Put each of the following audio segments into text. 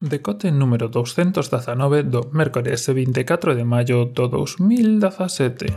Decote número 219 do mércores 24 de maio do 2017.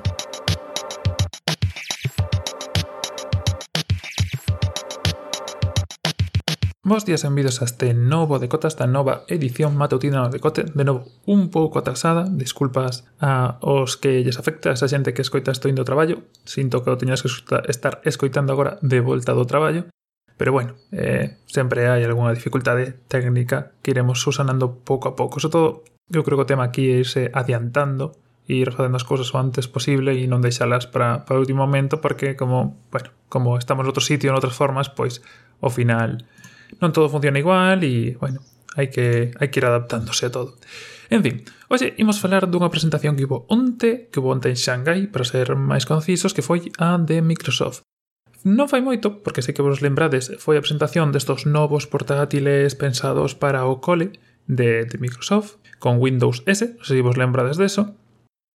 Bos días e benvidos a este novo Decota, esta nova edición matutina do Decote, de novo un pouco atrasada, disculpas a os que lles afecta a esa xente que escoita isto indo ao traballo, sinto que o teñas que estar escoitando agora de volta do traballo, Pero bueno, eh, sempre hai algunha dificultade técnica que iremos susanando pouco a pouco. Sobre todo, eu creo que o tema aquí é irse eh, adiantando e ir facendo as cousas o antes posible e non deixalas para, para o último momento porque como, bueno, como estamos noutro sitio, noutras formas, pois ao final non todo funciona igual e, bueno, hai que, hai que ir adaptándose a todo. En fin, hoxe imos falar dunha presentación que hubo onte, que hubo onte en Xangai, para ser máis concisos, que foi a de Microsoft. Non fai moito, porque sei que vos lembrades, foi a presentación destos novos portátiles pensados para o cole de, Microsoft, con Windows S, non sei se vos lembrades deso.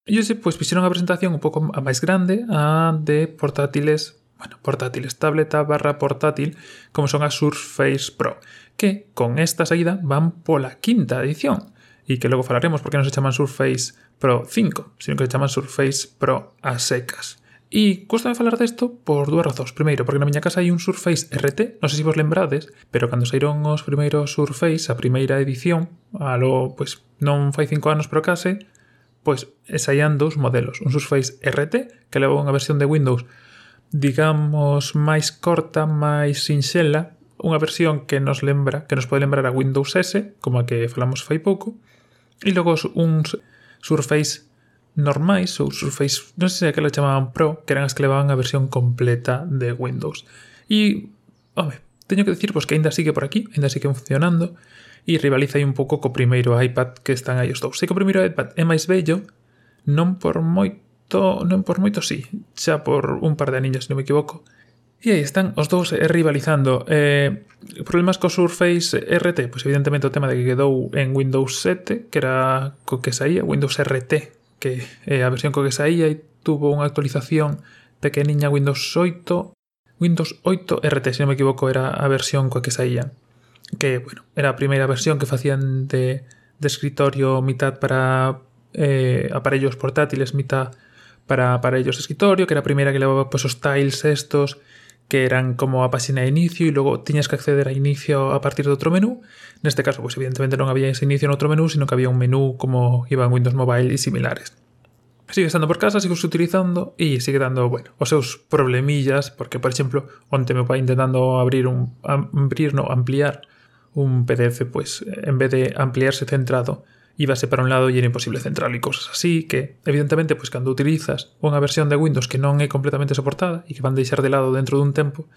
E hoxe, pois, fixeron a presentación un pouco a máis grande, a de portátiles, bueno, portátiles, tableta barra portátil, como son as Surface Pro, que con esta saída van pola quinta edición, e que logo falaremos porque non se chaman Surface Pro 5, sino que se chaman Surface Pro a secas. E custa falar desto por dúas razóns. Primeiro, porque na miña casa hai un Surface RT, non sei se vos lembrades, pero cando saíron os primeiros Surface, a primeira edición, alo, pois, non fai cinco anos pero case, pois saían dous modelos. Un Surface RT, que leva unha versión de Windows, digamos, máis corta, máis sinxela, unha versión que nos lembra, que nos pode lembrar a Windows S, como a que falamos fai pouco, e logo un Surface normais ou Surface, non sei se aquela chamaban Pro, que eran as que levaban a versión completa de Windows. E, home, teño que dicir pois, que aínda sigue por aquí, aínda sigue funcionando, e rivaliza aí un pouco co primeiro iPad que están aí os dous. Sei que o primeiro iPad é máis bello, non por moito, non por moito si, sí, xa por un par de aniños, se non me equivoco, E aí están os dous eh, rivalizando. Eh, problemas co Surface RT, pois evidentemente o tema de que quedou en Windows 7, que era co que saía, Windows RT, que é a versión co que saía e tuvo unha actualización pequeniña Windows 8 Windows 8 RT, se non me equivoco, era a versión coa que saía. Que, bueno, era a primeira versión que facían de, de escritorio mitad para eh, aparellos portátiles, mitad para aparellos de escritorio, que era a primeira que levaba pues, os tiles estos que eran como a página de inicio e logo tiñas que acceder a inicio a partir de outro menú. Neste caso, pois evidentemente non había ese inicio en outro menú, sino que había un menú como iba en Windows Mobile e similares. Sigue estando por casa, sigo utilizando e sigue dando, bueno, os seus problemillas, porque, por exemplo, onte meu pai intentando abrir un abrir, no, ampliar un PDF, pois en vez de ampliarse centrado, íbase para un lado e era imposible central e cousas así que, evidentemente, pois cando utilizas unha versión de Windows que non é completamente soportada e que van deixar de lado dentro dun tempo,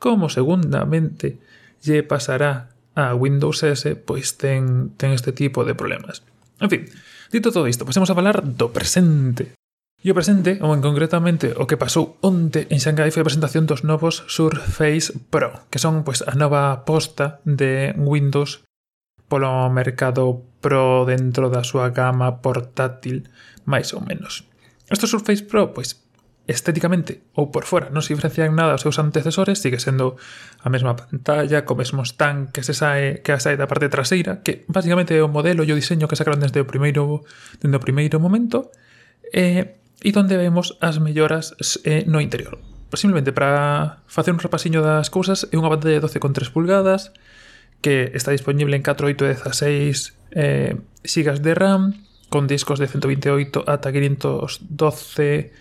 como segundamente lle pasará a Windows S, pois ten, ten este tipo de problemas. En fin, dito todo isto, pasemos a falar do presente. E o presente, ou en concretamente o que pasou onte en Xangai foi a presentación dos novos Surface Pro, que son pois a nova aposta de Windows polo mercado Pro dentro da súa gama portátil, máis ou menos. Este Surface Pro, pois, estéticamente ou por fora non se diferencia en nada aos seus antecesores, sigue sendo a mesma pantalla, co mesmo stand que se sae, que sae da parte traseira, que basicamente é o modelo e o diseño que sacaron desde o primeiro, desde o primeiro momento, eh, e donde vemos as melloras eh, no interior. Simplemente para facer un repasiño das cousas, é unha pantalla de 12,3 pulgadas, que está disponible en 486 eh, gigas de RAM, con discos de 128 ata 512,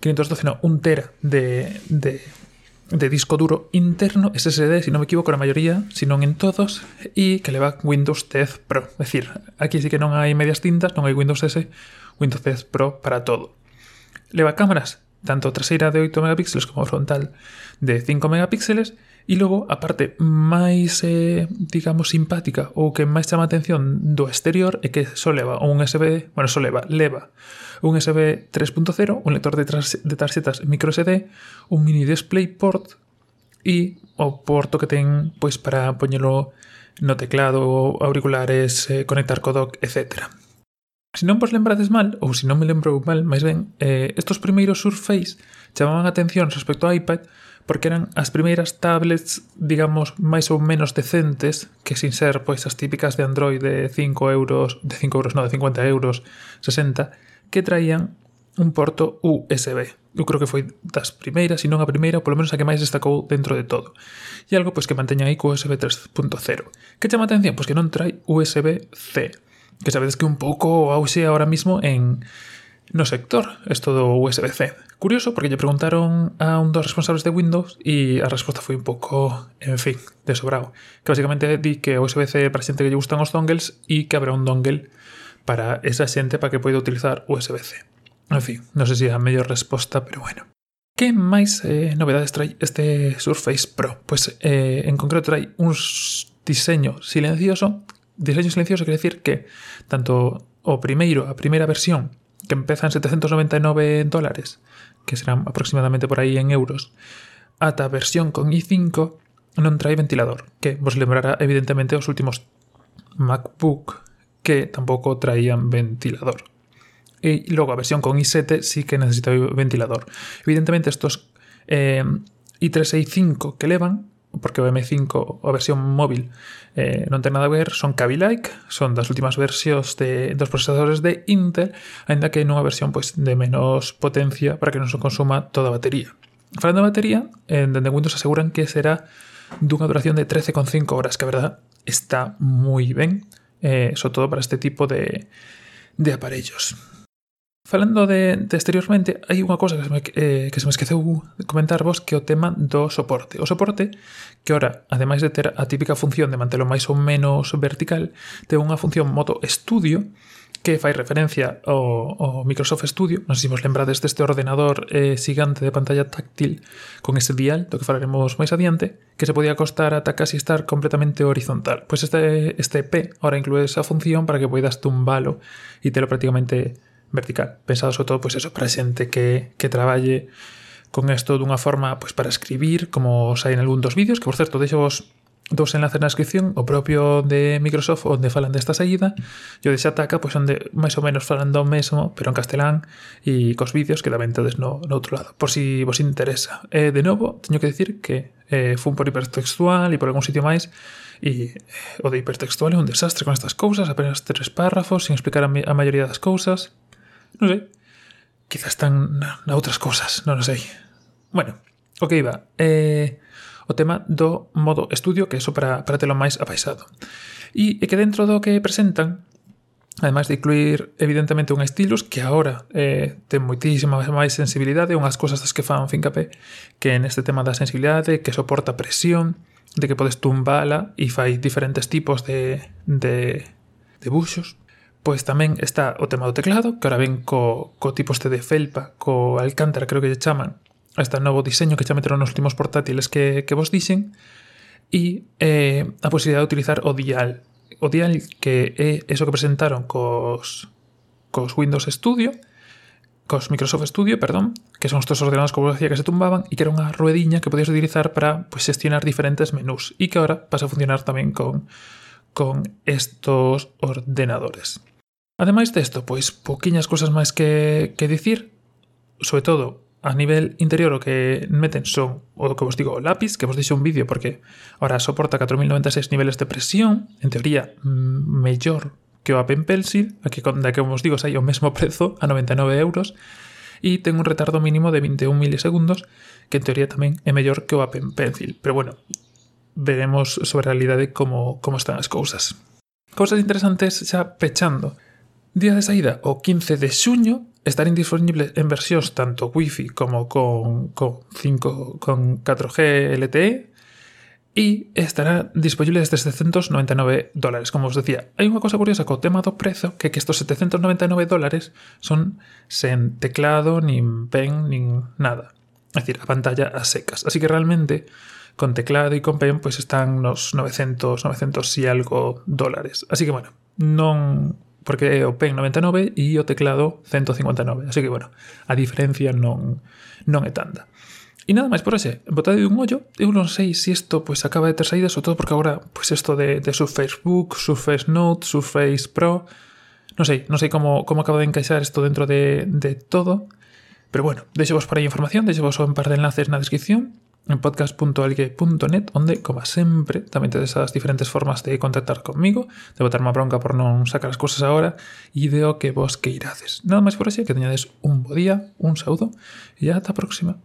512 no, 1 tera de, de, de, disco duro interno, SSD, si non me equivoco, na maioría, si non en todos, e que leva Windows 10 Pro. É dicir, aquí sí que non hai medias tintas, non hai Windows S, Windows 10 Pro para todo. Leva cámaras, tanto traseira de 8 megapíxeles como frontal de 5 megapíxeles, E logo a parte máis, eh, digamos, simpática ou que máis chama a atención do exterior é que só leva un USB, bueno, só leva, leva un USB 3.0, un lector de, de tarxetas micro SD, un mini display port e o porto que ten pois para poñelo no teclado, auriculares, eh, conectar co dock, etc. Se non vos lembrades mal, ou se non me lembro mal, máis ben, eh, estos primeiros Surface chamaban a atención respecto ao iPad porque eran as primeiras tablets, digamos, máis ou menos decentes, que sin ser pois as típicas de Android de 5 euros, de 5 euros, no, de 50 euros, 60, que traían un porto USB. Eu creo que foi das primeiras, se non a primeira, polo menos a que máis destacou dentro de todo. E algo pois que manteña aí co USB 3.0. Que chama a atención? Pois que non trai USB-C, que sabedes que un pouco auxe agora mismo en no sector, isto do USB-C. Curioso porque lle preguntaron a un dos responsables de Windows e a resposta foi un pouco, en fin, de sobrado. Que basicamente di que o USB-C para xente que lle gustan os dongles e que habrá un dongle para esa xente para que poida utilizar USB-C. En fin, non sei se é a mellor resposta, pero bueno. Que máis eh, novedades trai este Surface Pro? Pois pues, eh, en concreto trai un diseño silencioso. Diseño silencioso quer decir que tanto o primeiro, a primeira versión que empeza en 799 dólares, que serán aproximadamente por aí en euros, ata versión con i5 non trae ventilador, que vos lembrará evidentemente os últimos MacBook que tampouco traían ventilador. E logo a versión con i7 sí que necesita ventilador. Evidentemente estos eh, i3 e i5 que levan porque o M5, a versión móvil, eh, non ten nada a ver, son Kaby-like, son das últimas versións de, dos procesadores de Intel, ainda que nunha versión pois, de menos potencia para que non se consuma toda a batería. Falando de batería, en dende Windows aseguran que será dunha duración de 13,5 horas, que a verdad está moi ben, eh, sobre todo para este tipo de, de aparellos. Falando de, de exteriormente, hai unha cosa que se, me, eh, que se me esqueceu comentarvos que o tema do soporte. O soporte, que ora, ademais de ter a típica función de mantelo máis ou menos vertical, ten unha función modo estudio que fai referencia ao, ao Microsoft Studio, non sei se vos lembrades deste ordenador eh, xigante de pantalla táctil con ese dial, do que falaremos máis adiante, que se podía acostar ata casi estar completamente horizontal. Pois este, este P ahora inclúe esa función para que poidas tumbalo e telo prácticamente vertical, pensado sobre todo pois eso, para xente que, que traballe con isto dunha forma pois para escribir, como os hai en algún dos vídeos, que por certo, deixo vos dos enlaces na descripción, o propio de Microsoft onde falan desta saída, e o de Xataca, pois onde máis ou menos falan do mesmo, pero en castelán, e cos vídeos que tamén tedes no, no outro lado, por si vos interesa. Eh, de novo, teño que decir que eh, fun por hipertextual e por algún sitio máis, e eh, o de hipertextual é un desastre con estas cousas, apenas tres párrafos, sin explicar a, a maioría das cousas, non sei. Quizás están na, na outras cousas, non sei. Bueno, o que iba. Eh, o tema do modo estudio, que é iso para, para telo máis apaisado. E é que dentro do que presentan, ademais de incluir evidentemente un estilos que agora eh, ten moitísima máis sensibilidade, unhas cousas das que fan Fincapé, que en este tema da sensibilidade, que soporta presión, de que podes tumbala e fai diferentes tipos de, de, de buxos, Pois tamén está o tema do teclado, que ahora ven co, co tipo este de felpa, co alcántara creo que lle chaman, este novo diseño que xa meteron nos últimos portátiles que, que vos dixen, e eh, a posibilidad de utilizar o dial. O dial que é eso que presentaron cos, cos Windows Studio, cos Microsoft Studio, perdón, que son estes ordenadores como decía que se tumbaban e que era unha ruediña que podías utilizar para pues, xestionar diferentes menús e que ahora pasa a funcionar tamén con, con estos ordenadores. Ademais desto, pois poquiñas cousas máis que, que dicir, sobre todo a nivel interior o que meten son o que vos digo, o lápiz, que vos deixo un vídeo porque ahora soporta 4096 niveles de presión, en teoría mm, mellor que o Apple Pencil, aquí da que vos digo sai o mesmo prezo a 99 euros, e ten un retardo mínimo de 21 milisegundos, que en teoría tamén é mellor que o Apple Pencil. Pero bueno, veremos sobre a realidade como, como están as cousas. Cousas interesantes xa pechando. Día de saída, o 15 de xuño, estarán disponibles en versións tanto Wi-Fi como con, con, 5, con 4G LTE e estará disponible desde 799 dólares. Como os decía, hai unha cosa curiosa co tema do prezo, que que estos 799 dólares son sen teclado, nin pen, nin nada. É dicir, a pantalla a secas. Así que realmente con teclado e con pen pois están nos 900, 900 e algo dólares. Así que bueno, non porque é o pen 99 e o teclado 159. Así que, bueno, a diferencia non, non é tanta. E nada máis por ese, botade un ollo, eu non sei se si isto pois, acaba de ter saídas ou todo porque agora pois isto de, de Surface Book, Surface Note, Surface Pro, non sei, non sei como, como acaba de encaixar isto dentro de, de todo, pero bueno, deixo vos por aí información, deixo vos un par de enlaces na descripción, en podcast.algue.net onde, como sempre, tamén tedes as diferentes formas de contactar comigo, de botarme a bronca por non sacar as cousas agora e de que vos queirades. Nada máis por así, que teñades un bo día, un saúdo e ata a próxima.